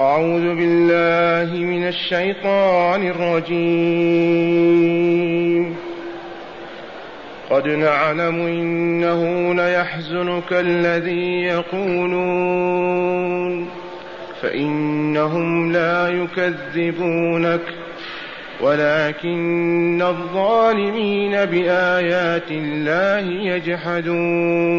أعوذ بالله من الشيطان الرجيم. قد نعلم إنه ليحزنك الذي يقولون فإنهم لا يكذبونك ولكن الظالمين بآيات الله يجحدون.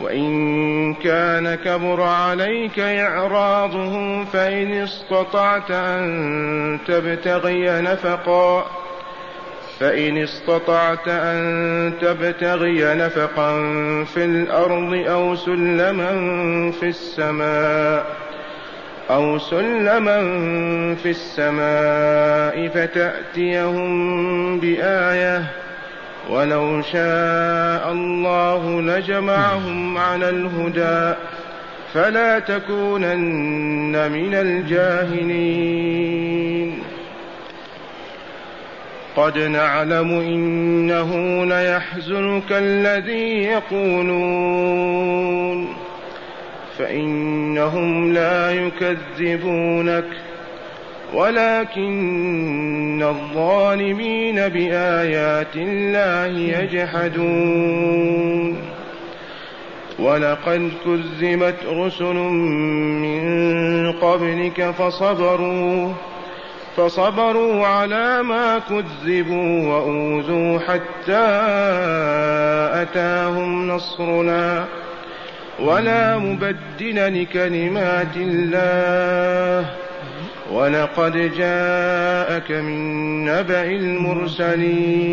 وإن كان كبر عليك إعراضهم فإن استطعت أن تبتغي نفقا فإن استطعت أن تبتغي نفقا في الأرض أو سلما في السماء أو سلما في السماء فتأتيهم بآية ولو شاء الله لجمعهم على الهدى فلا تكونن من الجاهلين. قد نعلم إنه ليحزنك الذي يقولون فإنهم لا يكذبونك. ولكن الظالمين بآيات الله يجحدون. ولقد كذبت رسل من قبلك فصبروا فصبروا على ما كذبوا وأوذوا حتى أتاهم نصرنا. ولا مبدل لكلمات الله. ولقد جاءك من نبأ المرسلين.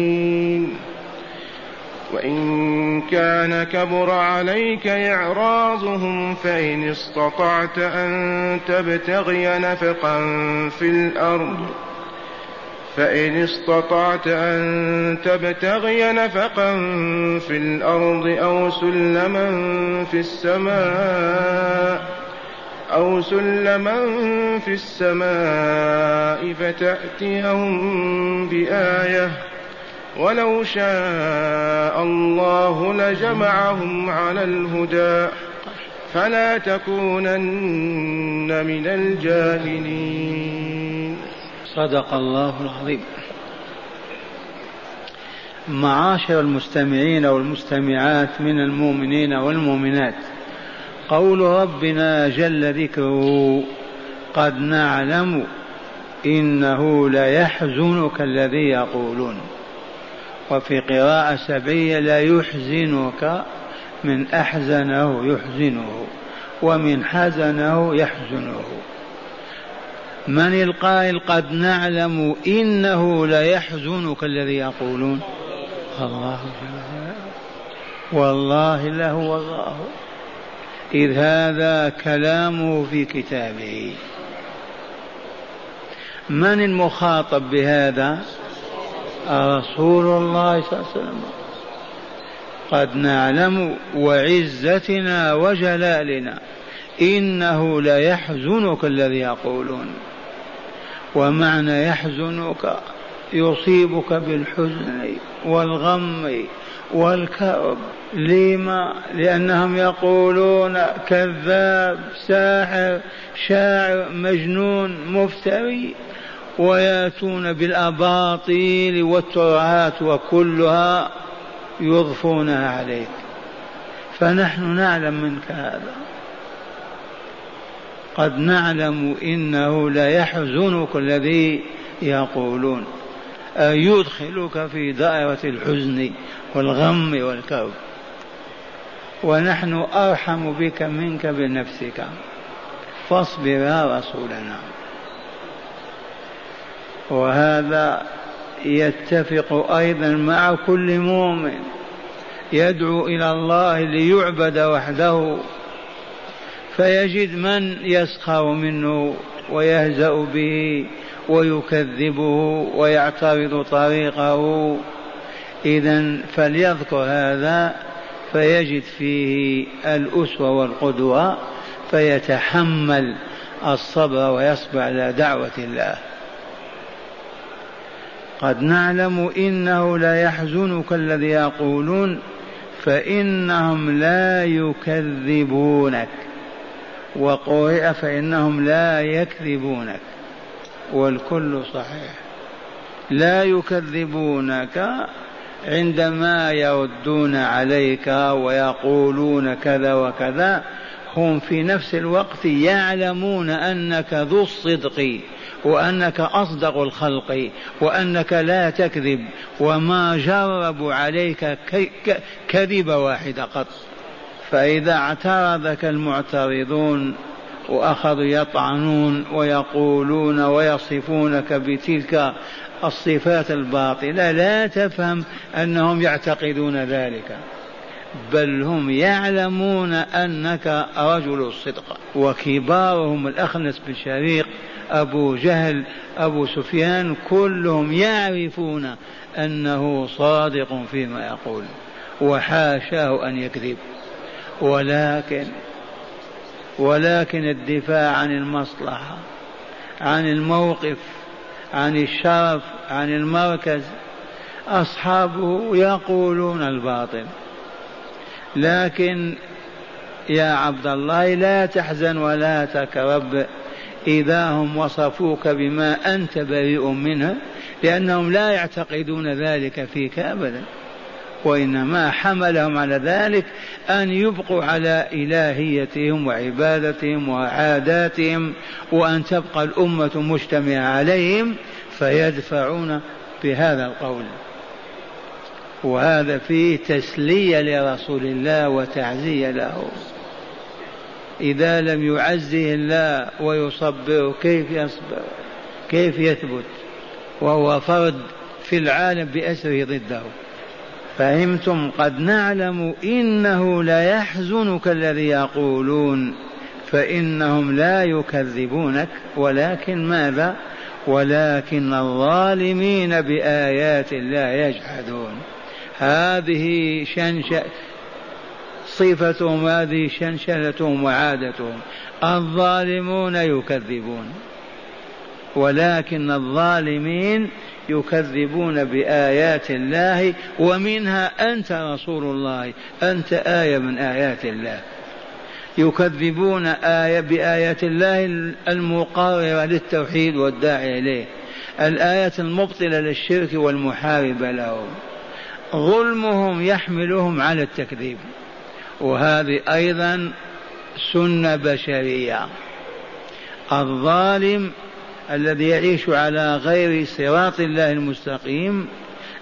وإن كان كبر عليك إعراضهم فإن استطعت أن تبتغي نفقا في الأرض. فإن استطعت أن تبتغي نفقا في الأرض أو سلما في السماء أو سلما في السماء فتأتيهم بآية ولو شاء الله لجمعهم على الهدى فلا تكونن من الجاهلين. صدق الله العظيم. معاشر المستمعين والمستمعات من المؤمنين والمؤمنات قول ربنا جل ذكره قد نعلم إنه ليحزنك الذي يقولون. وفي قراءة سبعية لا يحزنك من أحزنه يحزنه ومن حزنه يحزنه. من القائل قد نعلم إنه ليحزنك الذي يقولون؟ الله. والله له الله إذ هذا كلامه في كتابه. من المخاطب بهذا؟ رسول الله صلى الله عليه وسلم. قد نعلم وعزتنا وجلالنا إنه ليحزنك الذي يقولون. ومعنى يحزنك يصيبك بالحزن والغم والكرب لما لأنهم يقولون كذاب ساحر شاعر مجنون مفتري ويأتون بالأباطيل والترعات وكلها يضفونها عليك. فنحن نعلم منك هذا. قد نعلم إنه ليحزنك الذي يقولون. يدخلك في دائرة الحزن؟ والغم والكرب ونحن أرحم بك منك بنفسك. فاصبر يا رسولنا. وهذا يتفق أيضا مع كل مؤمن. يدعو إلى الله ليعبد وحده. فيجد من يسخر منه ويهزأ به ويكذبه ويعترض طريقه. إذا فليذكر هذا فيجد فيه الأسوة والقدوة فيتحمل الصبر ويصبر على دعوة الله. قد نعلم إنه لا يحزنك الذي يقولون فإنهم لا يكذبونك. وقرئ فإنهم لا يكذبونك. والكل صحيح. لا يكذبونك عندما يردون عليك ويقولون كذا وكذا هم في نفس الوقت يعلمون أنك ذو الصدق وأنك أصدق الخلق وأنك لا تكذب وما جربوا عليك كذب واحد قط. فإذا اعترضك المعترضون وأخذوا يطعنون ويقولون ويصفونك بتلك الصفات الباطلة لا تفهم أنهم يعتقدون ذلك. بل هم يعلمون أنك رجل الصدق. وكبارهم الأخنس بن شريق أبو جهل أبو سفيان كلهم يعرفون أنه صادق فيما يقول وحاشاه أن يكذب. ولكن ولكن الدفاع عن المصلحة عن الموقف عن الشرف عن المركز أصحابه يقولون الباطل. لكن يا عبد الله لا تحزن ولا تكرب. إذا هم وصفوك بما أنت بريء منه لأنهم لا يعتقدون ذلك فيك أبدا. وإنما حملهم على ذلك أن يبقوا على إلهيتهم وعبادتهم وعاداتهم وأن تبقى الأمة مجتمعة عليهم فيدفعون بهذا القول. وهذا فيه تسلية لرسول الله وتعزية له. إذا لم يعزه الله ويصبره كيف يصبر؟ كيف يثبت؟ وهو فرد في العالم بأسره ضده. فهمتم قد نعلم إنه لا يحزنك الذي يقولون فإنهم لا يكذبونك ولكن ماذا؟ ولكن الظالمين بآيات الله يجحدون. هذه شنشة صفتهم هذه شنشنتهم وعادتهم. الظالمون يكذبون ولكن الظالمين يكذبون بآيات الله ومنها أنت رسول الله. أنت آية من آيات الله. يكذبون آية بآيات الله المقررة للتوحيد والداعي إليه. الآية المبطلة للشرك والمحاربة له ظلمهم يحملهم على التكذيب. وهذه أيضا سنة بشرية. الظالم الذي يعيش على غير صراط الله المستقيم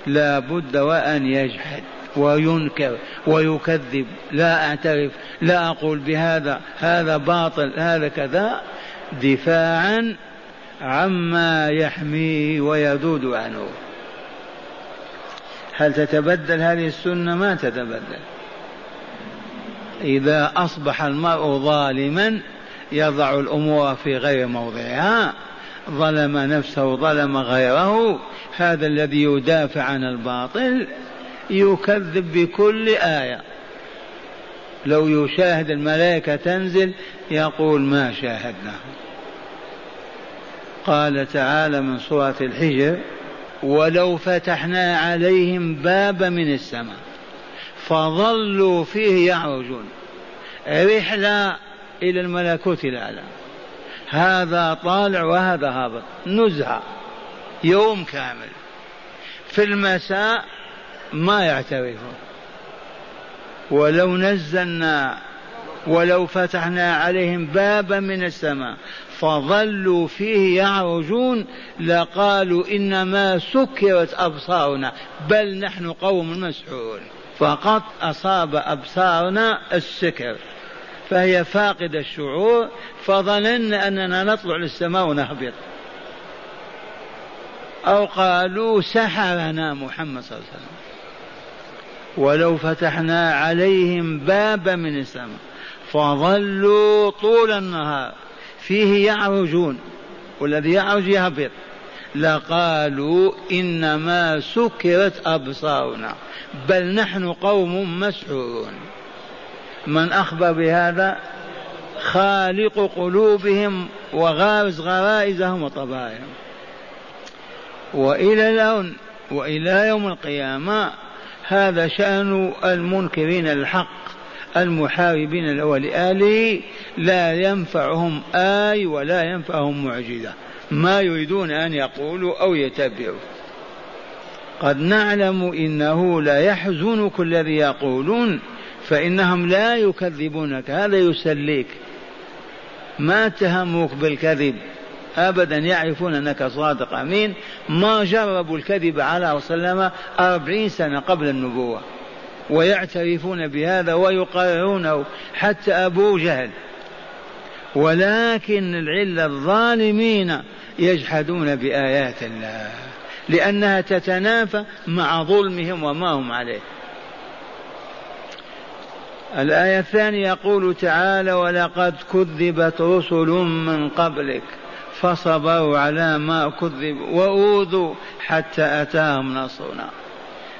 لا بد وأن يجحد وينكر ويكذب. لا أعترف لا أقول بهذا هذا باطل هذا كذا. دفاعا عما يحميه ويذود عنه. هل تتبدل هذه السنة؟ ما تتبدل. إذا أصبح المرء ظالما يضع الأمور في غير موضعها. ظلم نفسه ظلم غيره هذا الذي يدافع عن الباطل يكذب بكل آية. لو يشاهد الملائكة تنزل يقول ما شاهدناه قال تعالى من سورة الحجر ولو فتحنا عليهم بابا من السماء فظلوا فيه يعرجون رحلة إلى الملكوت الأعلى. هذا طالع وهذا هابط. نزهة. يوم كامل. في المساء ما يعترفون. ولو نزلنا ولو فتحنا عليهم بابا من السماء فظلوا فيه يعرجون لقالوا إنما سكرت أبصارنا بل نحن قوم مسحورون. فقط أصاب أبصارنا السكر. فهي فاقدة الشعور فظننا أننا نطلع للسماء ونهبط. أو قالوا سحرنا محمد صلى الله عليه وسلم. ولو فتحنا عليهم بابا من السماء فظلوا طول النهار فيه يعرجون والذي يعرج يهبط. لقالوا إنما سكرت أبصارنا بل نحن قوم مسحورون. من اخبر بهذا خالق قلوبهم وغارز غرائزهم وطبائعهم. وإلى الآن وإلى يوم القيامة هذا شأن المنكرين الحق المحاربين له ولآله لا ينفعهم آي ولا ينفعهم معجزة. ما يريدون أن يقولوا أو يتبعوا. قد نعلم إنه لا يحزنك الذي يقولون فإنهم لا يكذبونك هذا يسليك. ما اتهموك بالكذب. أبدا يعرفون أنك صادق. أمين. ما جربوا الكذب على وسلم أربعين سنة قبل النبوة. ويعترفون بهذا ويقررونه حتى أبو جهل. ولكن العلة الظالمين يجحدون بآيات الله لأنها تتنافى مع ظلمهم وما هم عليه. الآية الثانية يقول تعالى ولقد كذبت رسل من قبلك فصبروا على ما كذبوا وأوذوا حتى أتاهم نصرنا.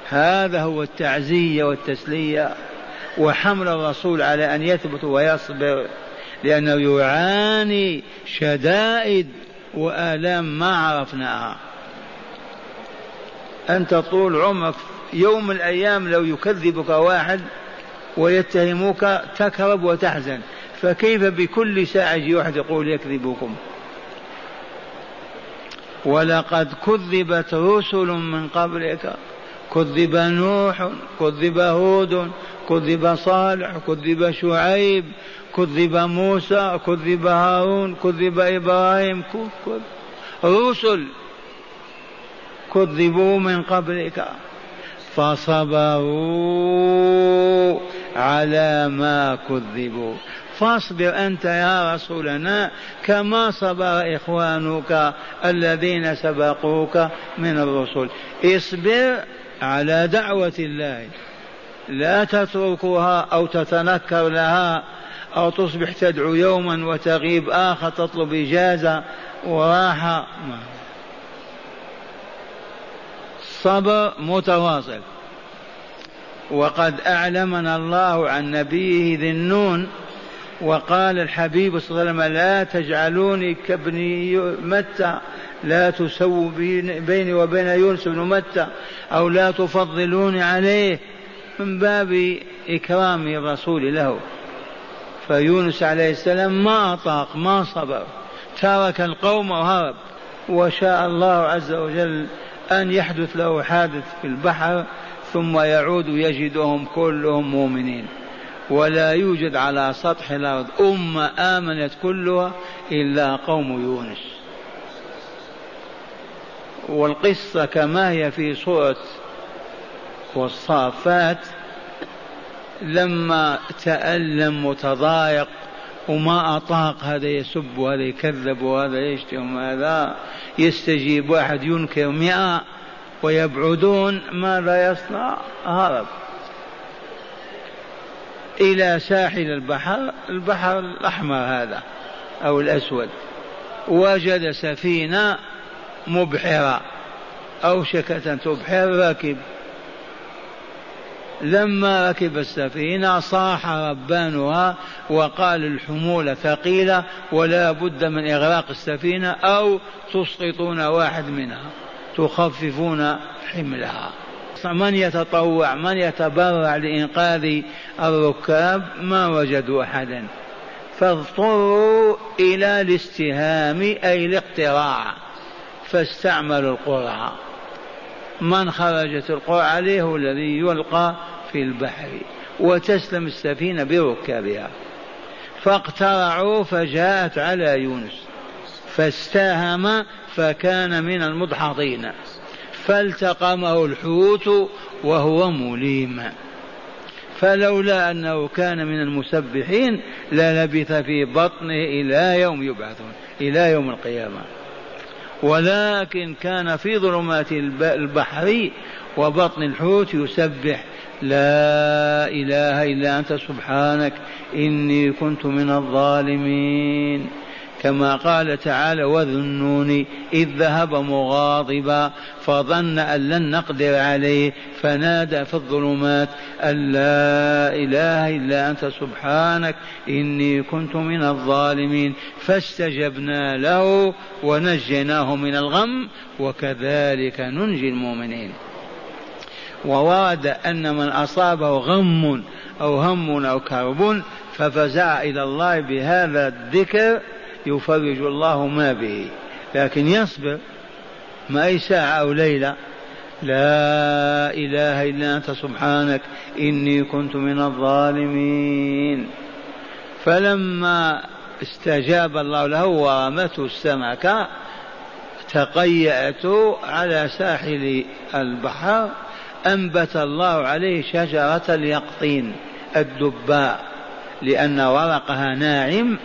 هذا هو التعزية والتسلية وحمل الرسول على أن يثبت ويصبر لأنه يعاني شدائد وآلام ما عرفناها. أنت طول عمرك يوم من الأيام لو يكذبك واحد ويتهموك تكرب وتحزن. فكيف بكل ساعة يجي واحد يقول يكذبكم؟ ولقد كذبت رسل من قبلك. كذب نوح كذب هود كذب صالح كذب شعيب كذب موسى كذب هارون كذب إبراهيم كذب رسل كذبوا من قبلك. فصبروا على ما كذبوا. فاصبر أنت يا رسولنا كما صبر إخوانك الذين سبقوك من الرسل. اصبر على دعوة الله. لا تتركها أو تتنكر لها أو تصبح تدعو يوما وتغيب آخر تطلب إجازة وراحة. صبر متواصل. وقد أعلمنا الله عن نبيه ذي النون وقال الحبيب صلى الله عليه وسلم لا تجعلوني كابن متى لا تسووا بيني وبين يونس بن متى أو لا تفضلوني عليه من باب إكرام الرسول له. فيونس عليه السلام ما أطاق ما صبر ترك القوم وهرب. وشاء الله عز وجل أن يحدث له حادث في البحر ثم يعود يجدهم كلهم مؤمنين. ولا يوجد على سطح الأرض أمة آمنت كلها إلا قوم يونس. والقصة كما هي في سورة والصافات لما تألم وتضايق وما أطاق هذا يسب وهذا يكذب وهذا يشتم هذا يستجيب واحد ينكر مئة ويبعدون ماذا يصنع. هرب إلى ساحل البحر البحر الأحمر هذا أو الأسود. وجد سفينة مبحرة أوشكت أن تبحر راكب. لما ركب السفينة صاح ربانها وقال الحمولة ثقيلة ولا بد من إغراق السفينة أو تسقطون واحد منها تخففون حملها. من يتطوع من يتبرع لإنقاذ الركاب؟ ما وجدوا أحدا. فاضطروا إلى الاستهام أي الاقتراع. فاستعملوا القرعة. من خرجت القرعة عليه هو الذي يلقى في البحر وتسلم السفينة بركابها. فاقترعوا فجاءت على يونس فاستاهم فكان من المدحضين فالتقمه الحوت وهو مليم. فلولا أنه كان من المسبحين للبث في بطنه إلى يوم يبعثون إلى يوم القيامة. ولكن كان في ظلمات البحر وبطن الحوت يسبح لا إله إلا أنت سبحانك إني كنت من الظالمين. كما قال تعالى وذنوني إذ ذهب مغاضبا فظن أن لن نقدر عليه فنادى في الظلمات أن لا إله إلا أنت سبحانك إني كنت من الظالمين. فاستجبنا له ونجيناه من الغم وكذلك ننجي المؤمنين. وورد أن من أصابه غم أو هم أو كرب ففزع إلى الله بهذا الذكر يفرج الله ما به. لكن يصبر ما أي ساعة أو ليلة. لا إله إلا أنت سبحانك إني كنت من الظالمين. فلما استجاب الله له ورمته السمكة تقيأت على ساحل البحر أنبت الله عليه شجرة اليقطين الدباء لأن ورقها ناعم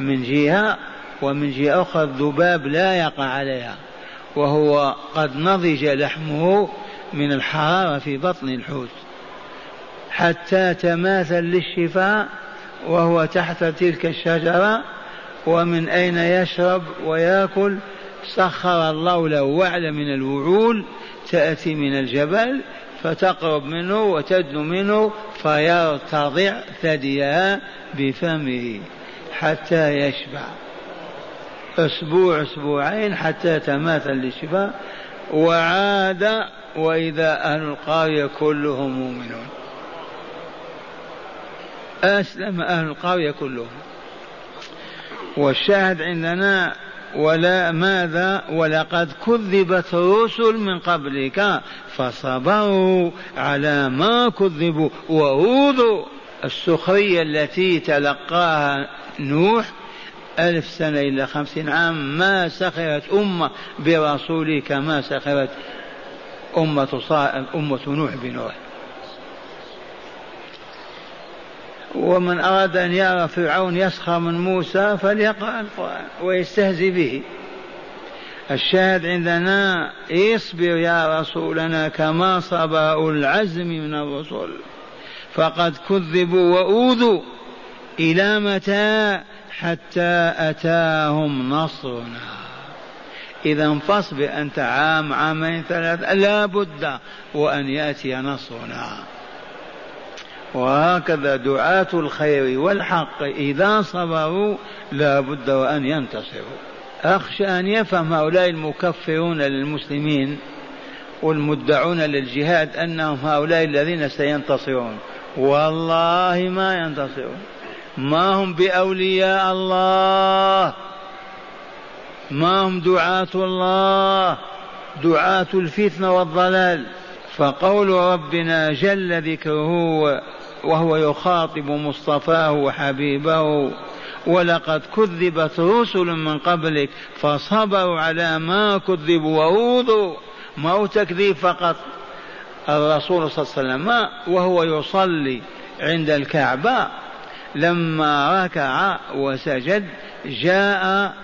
من جهة ومن جهة أخرى الذباب لا يقع عليها وهو قد نضج لحمه من الحرارة في بطن الحوت حتى تماثل للشفاء وهو تحت تلك الشجرة ومن أين يشرب ويأكل؟ سخر الله له وعلى من الوعول تأتي من الجبل فتقرب منه وتدنو منه فيرتضع ثديها بفمه. حتى يشبع. أسبوع أسبوعين حتى تماثل للشفاء وعاد وإذا أهل القرية كلهم مؤمنون. أسلم أهل القرية كلهم. والشاهد عندنا ولا ماذا؟ ولقد كذبت رسل من قبلك فصبروا على ما كذبوا وأوذوا السخرية التي تلقاها نوح ألف سنة إلى خمسين عام ما سخرت أمة برسوله كما سخرت أمة أمة نوح بنوح ومن أراد أن يرى فرعون يسخر من موسى فليقرأ القرآن ويستهزي به. الشاهد عندنا اصبر يا رسولنا كما صبر العزم من الرسل. فقد كذبوا وأوذوا إلى متى حتى أتاهم نصرنا. إذا فاصبر أنت عام عامين ثلاثة لا بد وأن يأتي نصرنا. وهكذا دعاة الخير والحق إذا صبروا لا بد وأن ينتصروا. أخشى أن يفهم هؤلاء المكفرون للمسلمين والمدعون للجهاد أنهم هؤلاء الذين سينتصرون. والله ما ينتصرون ما هم بأولياء الله. ما هم دعاة الله. دعاة الفتنة والضلال. فقول ربنا جل ذكره وهو يخاطب مصطفاه وحبيبه ولقد كذبت رسل من قبلك فصبروا على ما كذبوا وأوذوا. ما هو تكذيب فقط. الرسول صلى الله عليه وسلم وهو يصلي عند الكعبة لما ركع وسجد جاء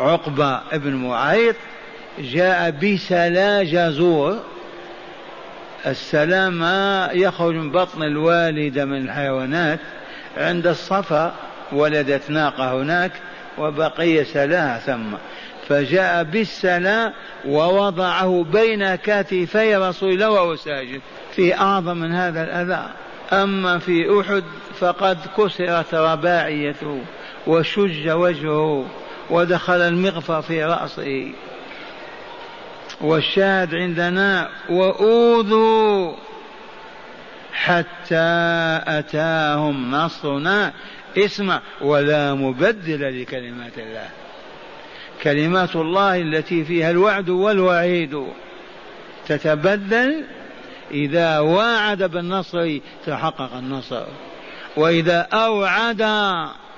عقبة بن معيط جاء بسلا جزور السلام يخرج من بطن الوالدة من الحيوانات عند الصفا ولدت ناقة هناك وبقي سلاها ثم. فجاء بالسلا ووضعه بين كتفي رسول الله وهو ساجد. في أعظم من هذا الأذى. أما في أحد فقد كسرت رباعيته وشج وجهه ودخل المغفر في رأسه. والشاهد عندنا وأوذوا حتى أتاهم نصرنا. اسمع ولا مبدل لكلمات الله. كلمات الله التي فيها الوعد والوعيد. تتبدل إذا واعد بالنصر تحقق النصر. وإذا أوعد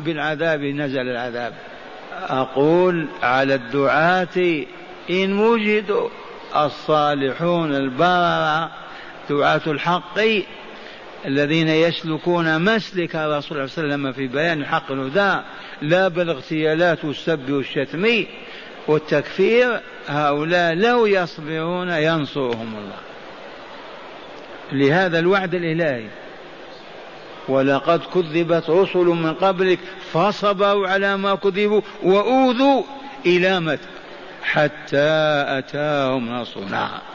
بالعذاب نزل العذاب. أقول على الدعاة إن وجدوا الصالحون البررة دعاة الحق الذين يسلكون مسلك الرسول صلى الله عليه وسلم في بيان الحق الهدى لا بالاغتيالات والسب والشتم والتكفير هؤلاء لو يصبرون ينصرهم الله. لهذا الوعد الإلهي. ولقد كذبت رسل من قبلك فصبروا على ما كذبوا وأوذوا إلى متى؟ حتى أتاهم نصرنا.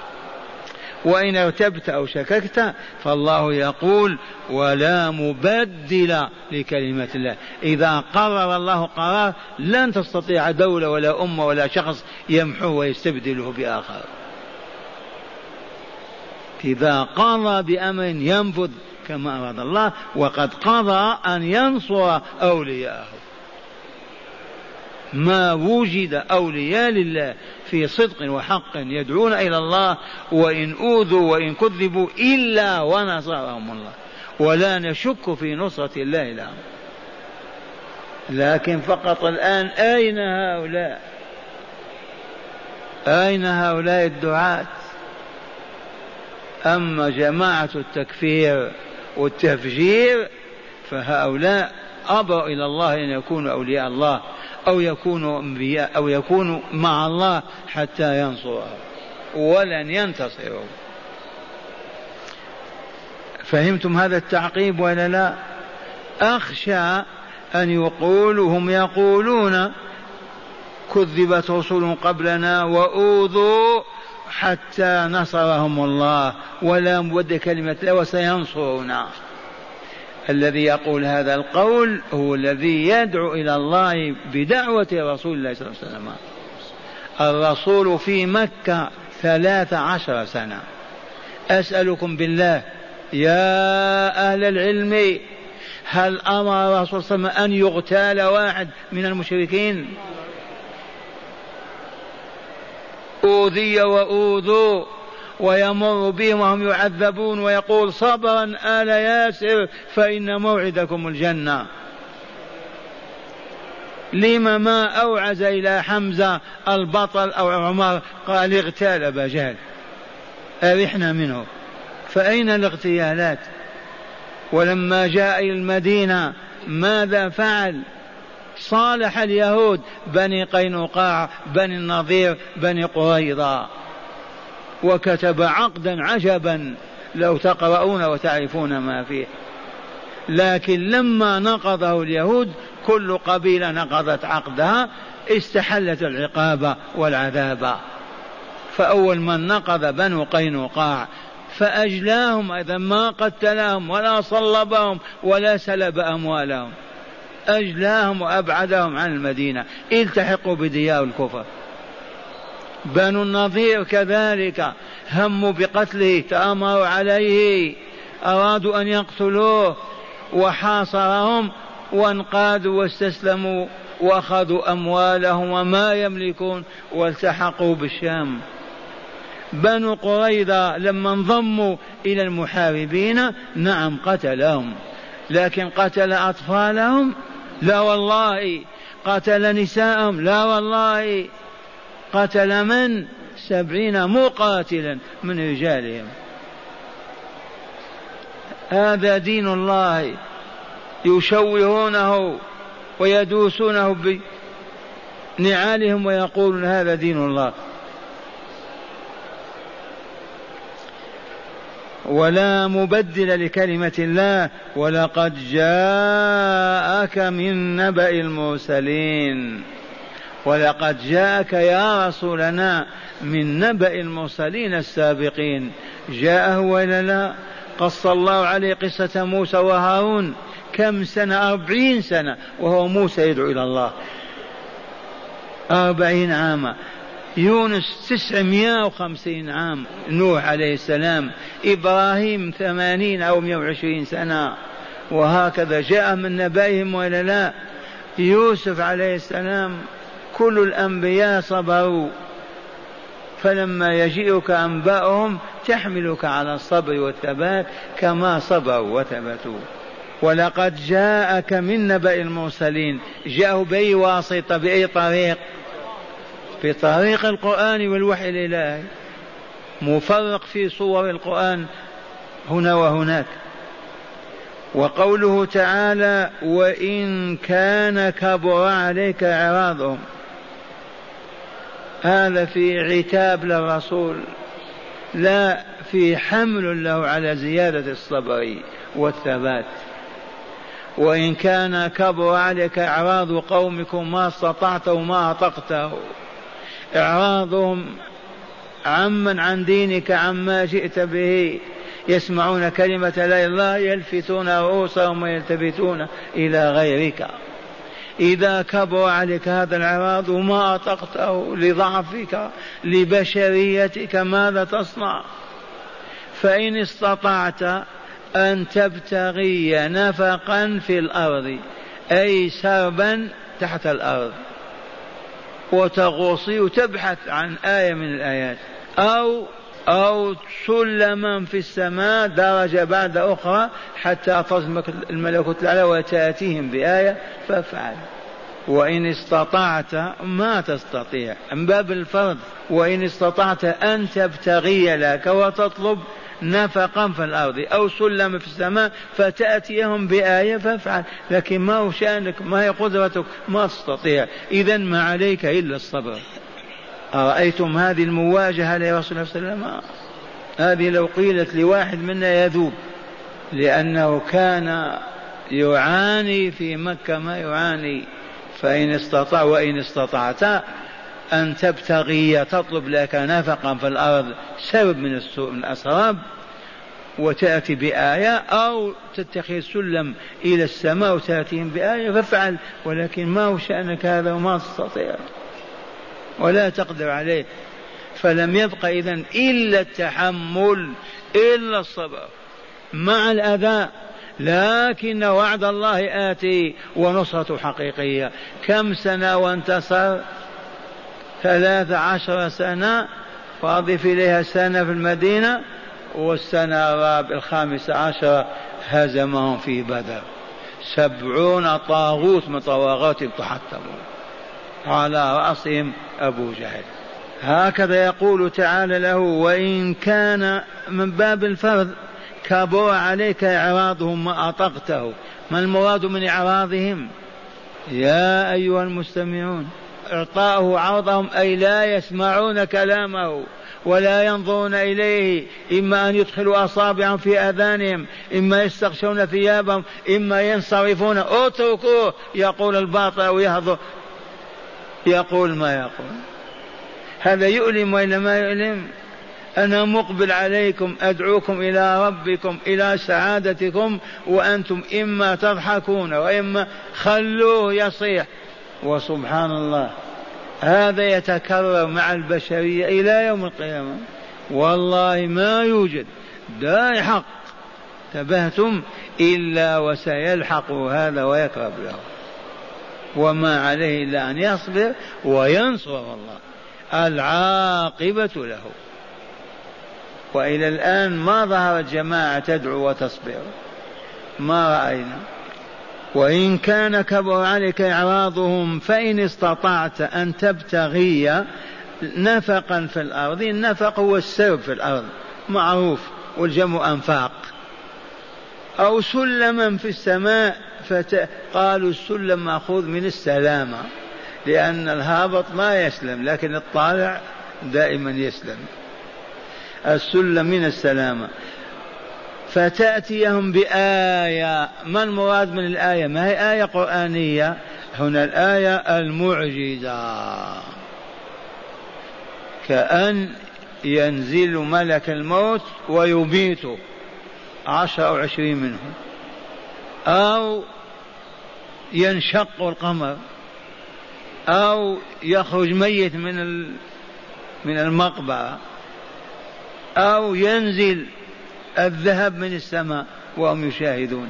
وإن ارتبت أو شككت فالله يقول ولا مبدل لكلمة الله. إذا قرر الله قرار لن تستطيع دولة ولا أمة ولا شخص يمحوه ويستبدله بآخر. إذا قضى بأمر ينفذ كما أراد الله وقد قضى أن ينصر أولياءه. ما وجد أولياء لله في صدق وحق يدعون إلى الله وإن أوذوا وإن كذبوا إلا ونصرهم الله. ولا نشك في نصرة الله لهم. لكن فقط الآن أين هؤلاء؟ أين هؤلاء الدعاة؟ أما جماعة التكفير والتفجير فهؤلاء أبوا إلى الله أن يكونوا أولياء الله. أو يكونوا أنبياء أو يكونوا مع الله حتى ينصروا ولن ينتصروا. فهمتم هذا التعقيب ولا لا؟ أخشى أن يقولوا هم يقولون كذبت رسل قبلنا وأوذوا حتى نصرهم الله. ولا مبد كلمة الله وسينصرنا الذي يقول هذا القول هو الذي يدعو إلى الله بدعوة رسول الله صلى الله عليه وسلم. الرسول في مكة ثلاث عشر سنة. أسألكم بالله يا أهل العلم هل أمر الرسول صلى الله عليه وسلم أن يغتال واحد من المشركين؟ أوذي وأوذوا ويمر بهم وهم يعذبون ويقول صبرا آل ياسر فإن موعدكم الجنة. لما ما أوعز إلى حمزة البطل أو عمر؟ قال اغتال أبا جهل. أرحنا منه. فأين الاغتيالات؟ ولما جاء إلى المدينة ماذا فعل؟ صالح اليهود بني قينقاع بني النضير بني قريظة. وكتب عقدا عجبا لو تقرؤون وتعرفون ما فيه. لكن لما نقضه اليهود كل قبيلة نقضت عقدها استحلت العقاب والعذاب. فأول من نقض بنو قينقاع فأجلاهم إذا ما قتلهم ولا صلبهم ولا سلب أموالهم. أجلاهم وأبعدهم عن المدينة. التحقوا بديار الكفر. بنو النظير كذلك هموا بقتله تآمروا عليه أرادوا أن يقتلوه وحاصرهم وانقادوا واستسلموا وأخذوا أموالهم وما يملكون والتحقوا بالشام. بنو قريظة لما انضموا إلى المحاربين نعم قتلهم لكن قتل أطفالهم؟ لا والله. قتل نساءهم؟ لا والله. قتل من؟ سبعين مقاتلا من رجالهم. هذا دين الله. يشوهونه ويدوسونه بنعالهم ويقولون هذا دين الله. ولا مبدل لكلمة الله. ولقد جاءك من نبأ المرسلين. ولقد جاءك يا رسولنا من نبأ المرسلين السابقين. جاءه ولا لا؟ قص الله عليه قصة موسى وهارون كم سنة؟ أربعين سنة وهو موسى يدعو إلى الله. أربعين عاما. يونس تسعمائة وخمسين عام نوح عليه السلام. إبراهيم ثمانين أو مئة وعشرين سنة. وهكذا جاء من نبائهم ولا لا؟ يوسف عليه السلام. كل الأنبياء صبروا. فلما يجيئك أنباؤهم تحملك على الصبر والثبات كما صبروا وثبتوا. ولقد جاءك من نبأ المرسلين. جاءوا بأي واسطة بأي طريق؟ في طريق القرآن والوحي الإلهي. مفرق في صور القرآن هنا وهناك. وقوله تعالى وإن كان كبر عليك إعراضهم هذا في عتاب للرسول لا في حمل له على زيادة الصبر والثبات. وإن كان كبر عليك إعراض قومكم ما استطعته ما أطقته إعراضهم عمن عن دينك عما جئت به يسمعون كلمة لا إله يلفتون رؤوسهم ويلتفتون إلى غيرك. إذا كبر عليك هذا العراض وما أطقته لضعفك لبشريتك ماذا تصنع؟ فإن استطعت أن تبتغي نفقا في الأرض أي سربا تحت الأرض. وتغوصي وتبحث عن آية من الآيات. أو أو سلما في السماء درجة بعد أخرى حتى تصمك الملكوت الأعلى وتأتيهم بآية فافعل وإن استطعت ما تستطيع. من باب الفرض وإن استطعت أن تبتغي لك وتطلب نفقا في الأرض أو سلم في السماء فتأتيهم بآية فافعل لكن ما هو شأنك ما هي قدرتك؟ ما تستطيع. إذا ما عليك إلا الصبر. أرأيتم هذه المواجهة لرسول الله صلى الله عليه وسلم؟ هذه لو قيلت لواحد منا يذوب لأنه كان يعاني في مكة ما يعاني. فإن استطاع وإن استطعت أن تبتغي تطلب لك نفقا في الأرض سبب من السوء من الأسراب. وتأتي بآية أو تتخذ سلم إلى السماء وتأتيهم بآية فافعل. ولكن ما هو شأنك هذا وما تستطيع. ولا تقدر عليه. فلم يبق إذا إلا التحمل إلا الصبر. مع الأذى لكن وعد الله آتي ونصرة حقيقية. كم سنة وانتصر؟ ثلاث عشر سنة. فأضف إليها سنة في المدينة والسنة الرابعة الخامسة عشر هزمهم في بدر. سبعون طاغوت من طواغوت تحطموا على رأسهم أبو جهل. هكذا يقول تعالى له وإن كان من باب الفرض كبر عليك إعراضهم ما أطقته ما المراد من إعراضهم؟ يا أيها المستمعون إعطاؤه عرضهم أي لا يسمعون كلامه ولا ينظرون إليه إما أن يدخلوا أصابعهم في آذانهم إما يستغشون ثيابهم إما ينصرفون. اتركوه يقول الباطل أو يهضر. يقول ما يقول. هذا يؤلم وإلا ما يؤلم؟ أنا مقبل عليكم أدعوكم إلى ربكم إلى سعادتكم وأنتم إما تضحكون وإما خلوه يصيح. وسبحان الله هذا يتكرر مع البشرية إلى يوم القيامة. والله ما يوجد داعي حق تبهتم إلا وسيلحق هذا ويقرب له. وما عليه إلا أن يصبر وينصر الله. العاقبة له. وإلى الآن ما ظهرت جماعة تدعو وتصبر. ما رأينا. وإن كان كبر عليك إعراضهم فإن استطعت أن تبتغي نفقا في الأرض. النفق هو السرب في الأرض. معروف. والجمع أنفاق. أو سلما في السماء. قالوا السلم مأخوذ من السلامة لأن الهابط ما يسلم لكن الطالع دائما يسلم. السلم من السلامة. فتأتيهم بآية. ما المراد من الآية؟ ما هي آية قرآنية؟ هنا الآية المعجزة. كأن ينزل ملك الموت ويبيت عشرة أو عشرين منهم. أو ينشق القمر أو يخرج ميت من من المقبرة أو ينزل الذهب من السماء وهم يشاهدون.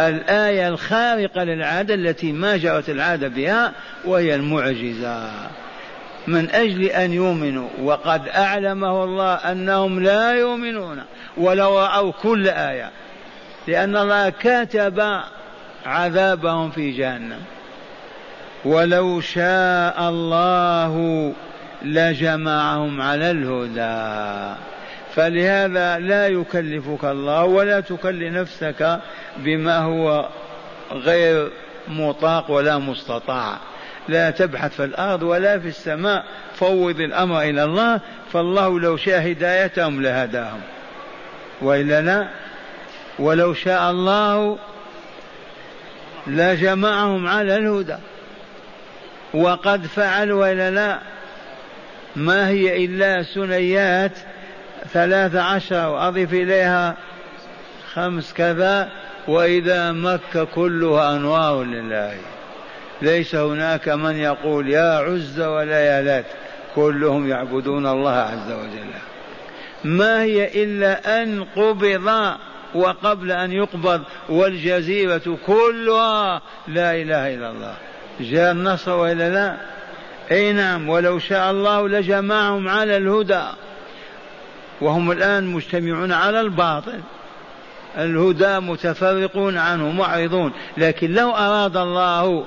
الآية الخارقة للعادة التي ما جرت العادة بها وهي المعجزة. من أجل أن يؤمنوا وقد أعلمه الله أنهم لا يؤمنون. ولو رأوا كل آية لأن الله كتب عذابهم في جهنم. ولو شاء الله لجمعهم على الهدى. فلهذا لا يكلفك الله ولا تكلف نفسك بما هو غير مطاق ولا مستطاع. لا تبحث في الأرض ولا في السماء. فوض الأمر إلى الله فالله لو شاء هدايتهم لهداهم. وإلا لا. ولو شاء الله لجمعهم على الهدى. وقد فعل وإلا لا ما هي إلا سنيات ثلاث عشر وأضف إليها خمس كذا وإذا مكة كلها أنوار لله. ليس هناك من يقول يا عز ولا يا لات كلهم يعبدون الله عز وجل. ما هي إلا أن قبض وقبل أن يقبض والجزيرة كلها لا إله إلا الله. جاء النصر وإلا لا؟ أي نعم ولو شاء الله لجمعهم على الهدى. وهم الآن مجتمعون على الباطل. الهدى متفرقون عنه معرضون. لكن لو أراد الله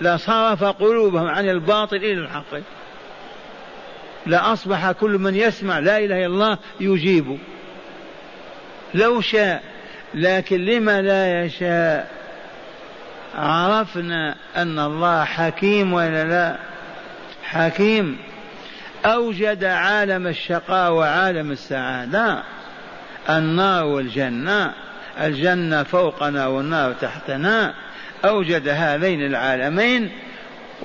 لصرف قلوبهم عن الباطل إلى الحق لأصبح كل من يسمع لا إله إلا الله يجيب. لو شاء لكن لما لا يشاء؟ عرفنا أن الله حكيم ولا لا؟ حكيم. أوجد عالم الشقاء وعالم السعادة. النار والجنة. الجنة فوقنا والنار تحتنا. أوجد هذين العالمين.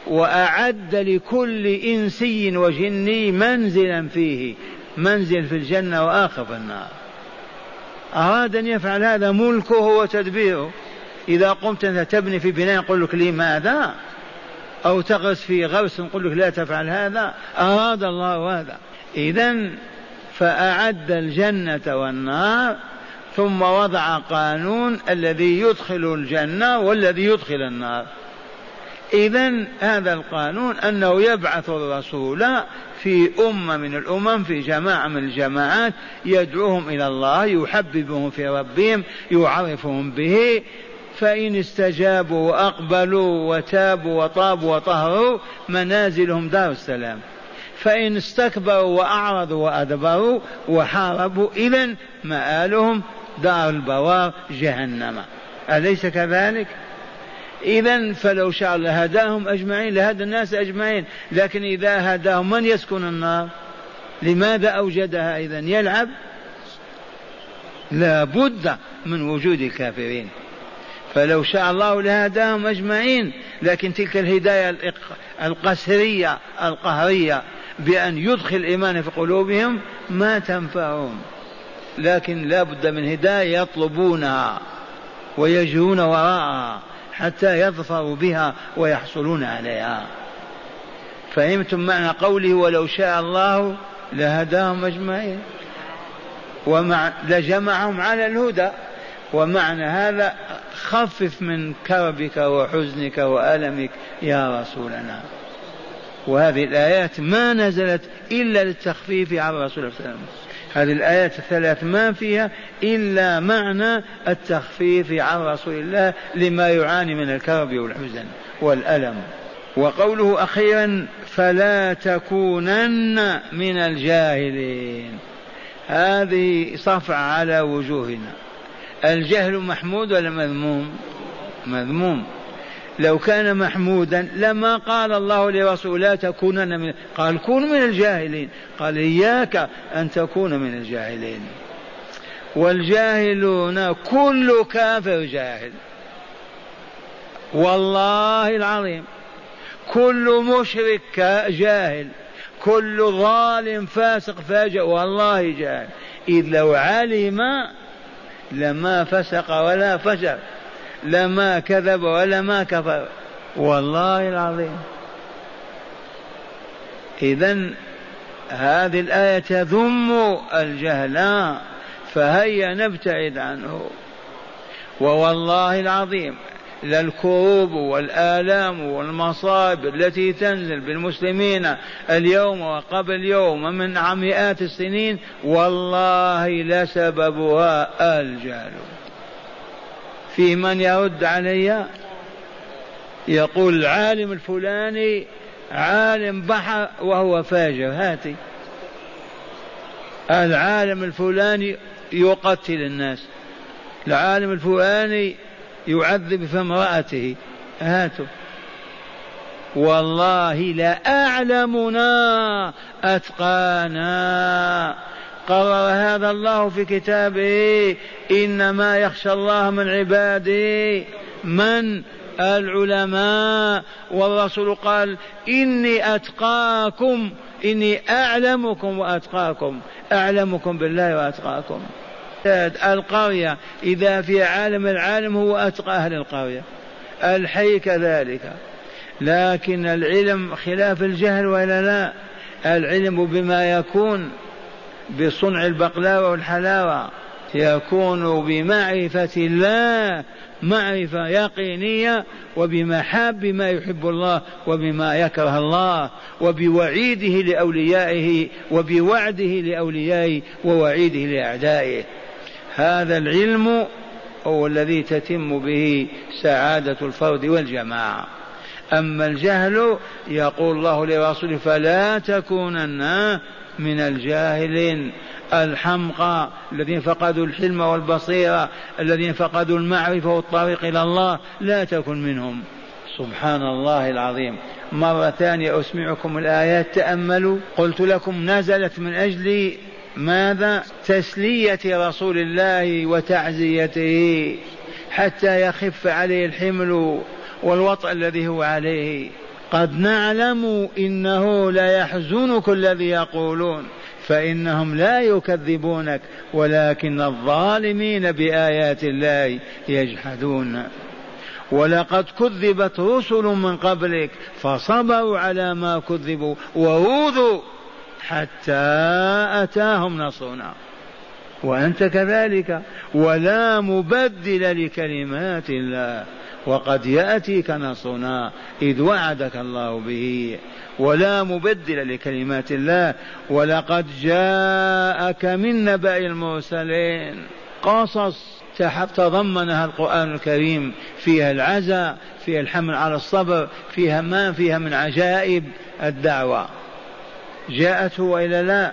وأعد لكل إنسي وجني منزلا فيه. منزل في الجنة وآخر في النار. أراد أن يفعل هذا ملكه وتدبيره. إذا قمت أنت تبني في بناء يقول لك لماذا أو تغرس في غرس نقول لك لا تفعل هذا. أراد الله هذا. إذا فأعد الجنة والنار ثم وضع قانون الذي يدخل الجنة والذي يدخل النار. إذا هذا القانون أنه يبعث الرسول في أمة من الأمم في جماعة من الجماعات يدعوهم إلى الله يحببهم في ربهم يعرفهم به. فإن استجابوا وأقبلوا وتابوا وطابوا وطهروا منازلهم دار السلام. فإن استكبروا وأعرضوا وأدبروا وحاربوا إذا مآلهم دار البوار جهنم. أليس كذلك؟ إذا فلو شاء الله هداهم أجمعين لهدى الناس أجمعين. لكن إذا هداهم من يسكن النار؟ لماذا أوجدها إذا يلعب؟ لا بد من وجود الكافرين. فلو شاء الله لهداهم أجمعين لكن تلك الهداية القسرية القهرية بأن يدخل الإيمان في قلوبهم ما تنفعهم. لكن لا بد من هداية يطلبونها ويجرون وراءها. حتى يظفروا بها ويحصلون عليها. فهمتم معنى قوله ولو شاء الله لهداهم أجمعين. ومع لجمعهم على الهدى. ومعنى هذا خفف من كربك وحزنك وألمك يا رسولنا. وهذه الآيات ما نزلت إلا للتخفيف عن الرسول صلى الله عليه وسلم. هذه الآيات الثلاث ما فيها إلا معنى التخفيف عن رسول الله لما يعاني من الكرب والحزن والألم. وقوله أخيرا فلا تكونن من الجاهلين. هذه صفع على وجوهنا. الجهل محمود ولا مذموم؟ مذموم. لو كان محمودا لما قال الله لرسول لا تكونن من قال كون من الجاهلين قال إياك أن تكون من الجاهلين والجاهلون كل كافر جاهل. والله العظيم كل مشرك جاهل كل ظالم فاسق فاجر والله جاهل. إذ لو علم لما فسق ولا فجر. لما كذب ولا ما كفر. والله العظيم. إذا هذه الآية تذم الجهل فهيا نبتعد عنه. ووالله العظيم للكروب والآلام والمصائب التي تنزل بالمسلمين اليوم وقبل اليوم من مئات السنين والله لسببها الجهل. في من يرد علي؟ يقول العالم الفلاني عالم بحر وهو فاجر. هاتي. العالم الفلاني يقتل الناس. العالم الفلاني يعذب في امرأته. هاتوا. والله لا أعلمنا أتقانا. قرر هذا الله في كتابه إنما يخشى الله من عباده. من؟ العلماء. والرسول قال إني أتقاكم إني أعلمكم وأتقاكم. أعلمكم بالله وأتقاكم. القرية إذا في عالم العالم هو أتقى أهل القرية. الحي كذلك. لكن العلم خلاف الجهل ولا لا؟ العلم بما يكون. بصنع البقلاوة والحلاوة يكون بمعرفة الله معرفة يقينية وبمحاب ما يحب الله وبما يكره الله وبوعيده لأوليائه وبوعده لأوليائه ووعيده لأعدائه. هذا العلم هو الذي تتم به سعادة الفرد والجماعة. أما الجهل يقول الله لرسوله فلا تكونن من الجاهلين الحمقى الذين فقدوا الحلم والبصيرة الذين فقدوا المعرفة والطريق إلى الله لا تكن منهم. سبحان الله العظيم. مرة ثانية أسمعكم الآيات تأملوا. قلت لكم نزلت من أجل ماذا؟ تسلية رسول الله وتعزيته حتى يخف عليه الحمل والوطأ الذي هو عليه. قد نعلم إنه ليحزنك الذي يقولون فإنهم لا يكذبونك ولكن الظالمين بآيات الله يجحدون. ولقد كذبت رسل من قبلك فصبروا على ما كذبوا وأوذوا حتى أتاهم نصرنا. وأنت كذلك ولا مبدل لكلمات الله. وقد يأتيك نصرنا إذ وعدك الله به. ولا مبدل لكلمات الله. ولقد جاءك من نبأ المرسلين. قصص تضمنها القرآن الكريم. فيها العزاء فيها الحمل على الصبر فيها ما فيها من عجائب الدعوة. جاءته وإلا لا.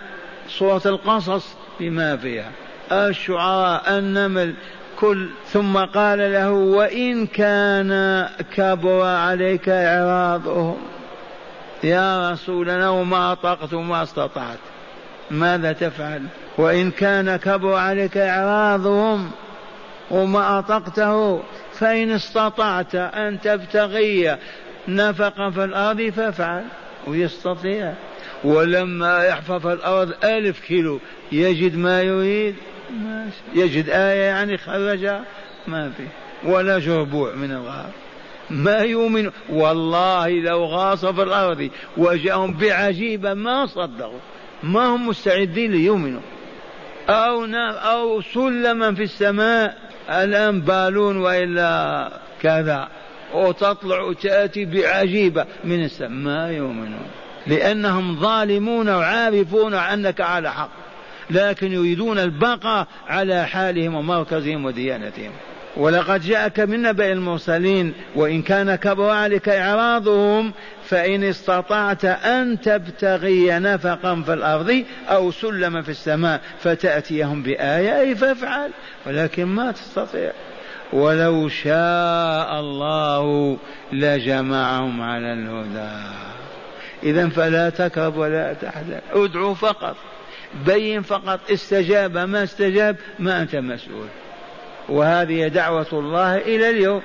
سورة القصص بما فيها. الشعراء النمل كل ثم قال له وإن كان كبر عليك إعراضهم. يا رسولنا وما طقت وما استطعت ماذا تفعل؟ وإن كان كبر عليك إعراضهم وما أطقته فإن استطعت أن تبتغي نفقا في الأرض فافعل ويستطيع. ولما يحفر في الأرض ألف كيلو يجد ما يريد. يجد آية يعني خرجها ما في. ولا جربوع من الغار. ما يؤمن والله لو غاص في الأرض وجاءهم بعجيبة ما صدقوا. ما هم مستعدين ليؤمنوا. أو نام أو سلما في السماء. الآن بالون وإلا كذا. وتطلع وتأتي بعجيبة من السماء. ما يؤمنون. لأنهم ظالمون وعارفون أنك على حق. لكن يريدون البقاء على حالهم ومركزهم وديانتهم. ولقد جاءك من نبأ المرسلين وإن كان كبر عليك إعراضهم فإن استطعت أن تبتغي نفقا في الأرض أو سلما في السماء فتأتيهم بآية فافعل ولكن ما تستطيع. ولو شاء الله لجمعهم على الهدى. إذا فلا تكرب ولا تحزن ادعو فقط. بين فقط استجاب ما استجاب ما أنت مسؤول. وهذه دعوة الله إلى اليوم.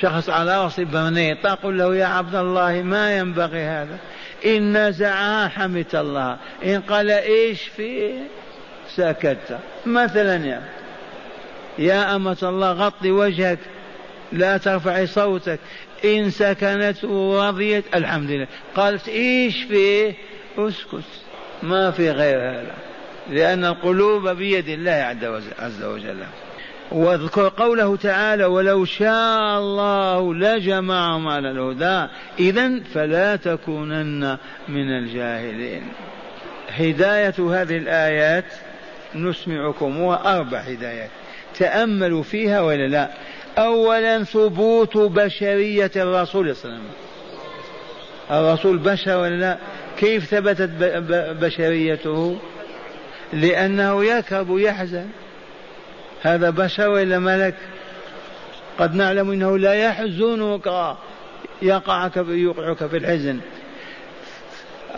شخص على رأس برنيط تقول له يا عبد الله ما ينبغي هذا؟ إن نزعها حمد الله. إن قال إيش فيه سكت. مثلا يا يا أمة الله غطي وجهك. لا ترفعي صوتك. إن سكنت ورضيت الحمد لله. قالت إيش فيه اسكت. ما في غير هذا. لأن القلوب بيد الله عز وجل. واذكر قوله تعالى ولو شاء الله لجمعهم على الهدى إذا فلا تكونن من الجاهلين. هداية هذه الآيات نسمعكم أربع هدايات. تأملوا فيها ولا لا؟ أولا ثبوت بشرية الرسول صلى الله عليه وسلم. الرسول بشر ولا لا؟ كيف ثبتت بشريته؟ لأنه يكرب يحزن هذا بشر ولا ملك؟ قد نعلم إنه لا يحزنك. يقعك يوقعك في الحزن.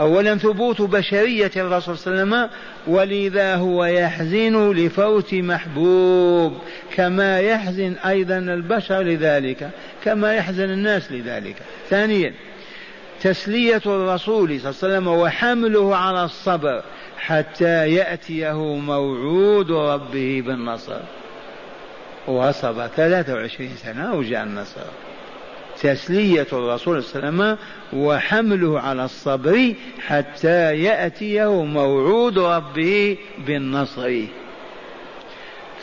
أولا ثبوت بشرية الرسول صلى الله عليه وسلم ولذا هو يحزن لفوت محبوب. كما يحزن أيضا البشر لذلك كما يحزن الناس لذلك. ثانيا تسلية الرسول صلى الله عليه وسلم وحمله على الصبر حتى يأتيه موعود ربه بالنصر. وصبر 23 سنة وجاء النصر. تسلية الرسول صلى الله عليه وسلم وحمله على الصبر حتى يأتيه موعود ربه بالنصر.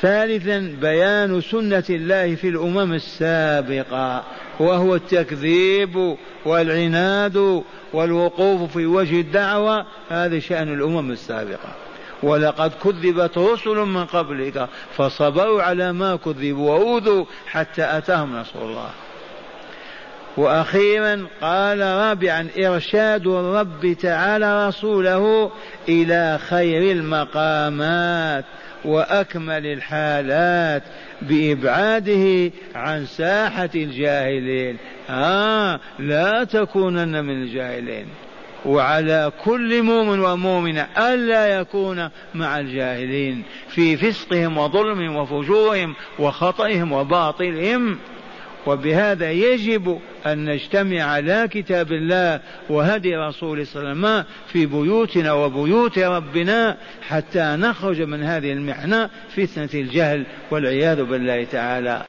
ثالثا بيان سنة الله في الأمم السابقة وهو التكذيب والعناد والوقوف في وجه الدعوة هذا شأن الأمم السابقة. ولقد كذبت رسل من قبلك فصبروا على ما كذبوا وأوذوا حتى أتاهم نصر الله. وأخيرا قال رابعا إرشاد الرب تعالى رسوله إلى خير المقامات. وأكمل الحالات بإبعاده عن ساحة الجاهلين. آه لا تكونن من الجاهلين. وعلى كل مؤمن ومؤمنة ألا يكون مع الجاهلين في فسقهم وظلمهم وفجورهم وخطئهم وباطلهم. وبهذا يجب أن نجتمع على كتاب الله وهدي رسوله صلى الله عليه وسلم في بيوتنا وبيوت ربنا حتى نخرج من هذه المحنة فتنة الجهل والعياذ بالله تعالى.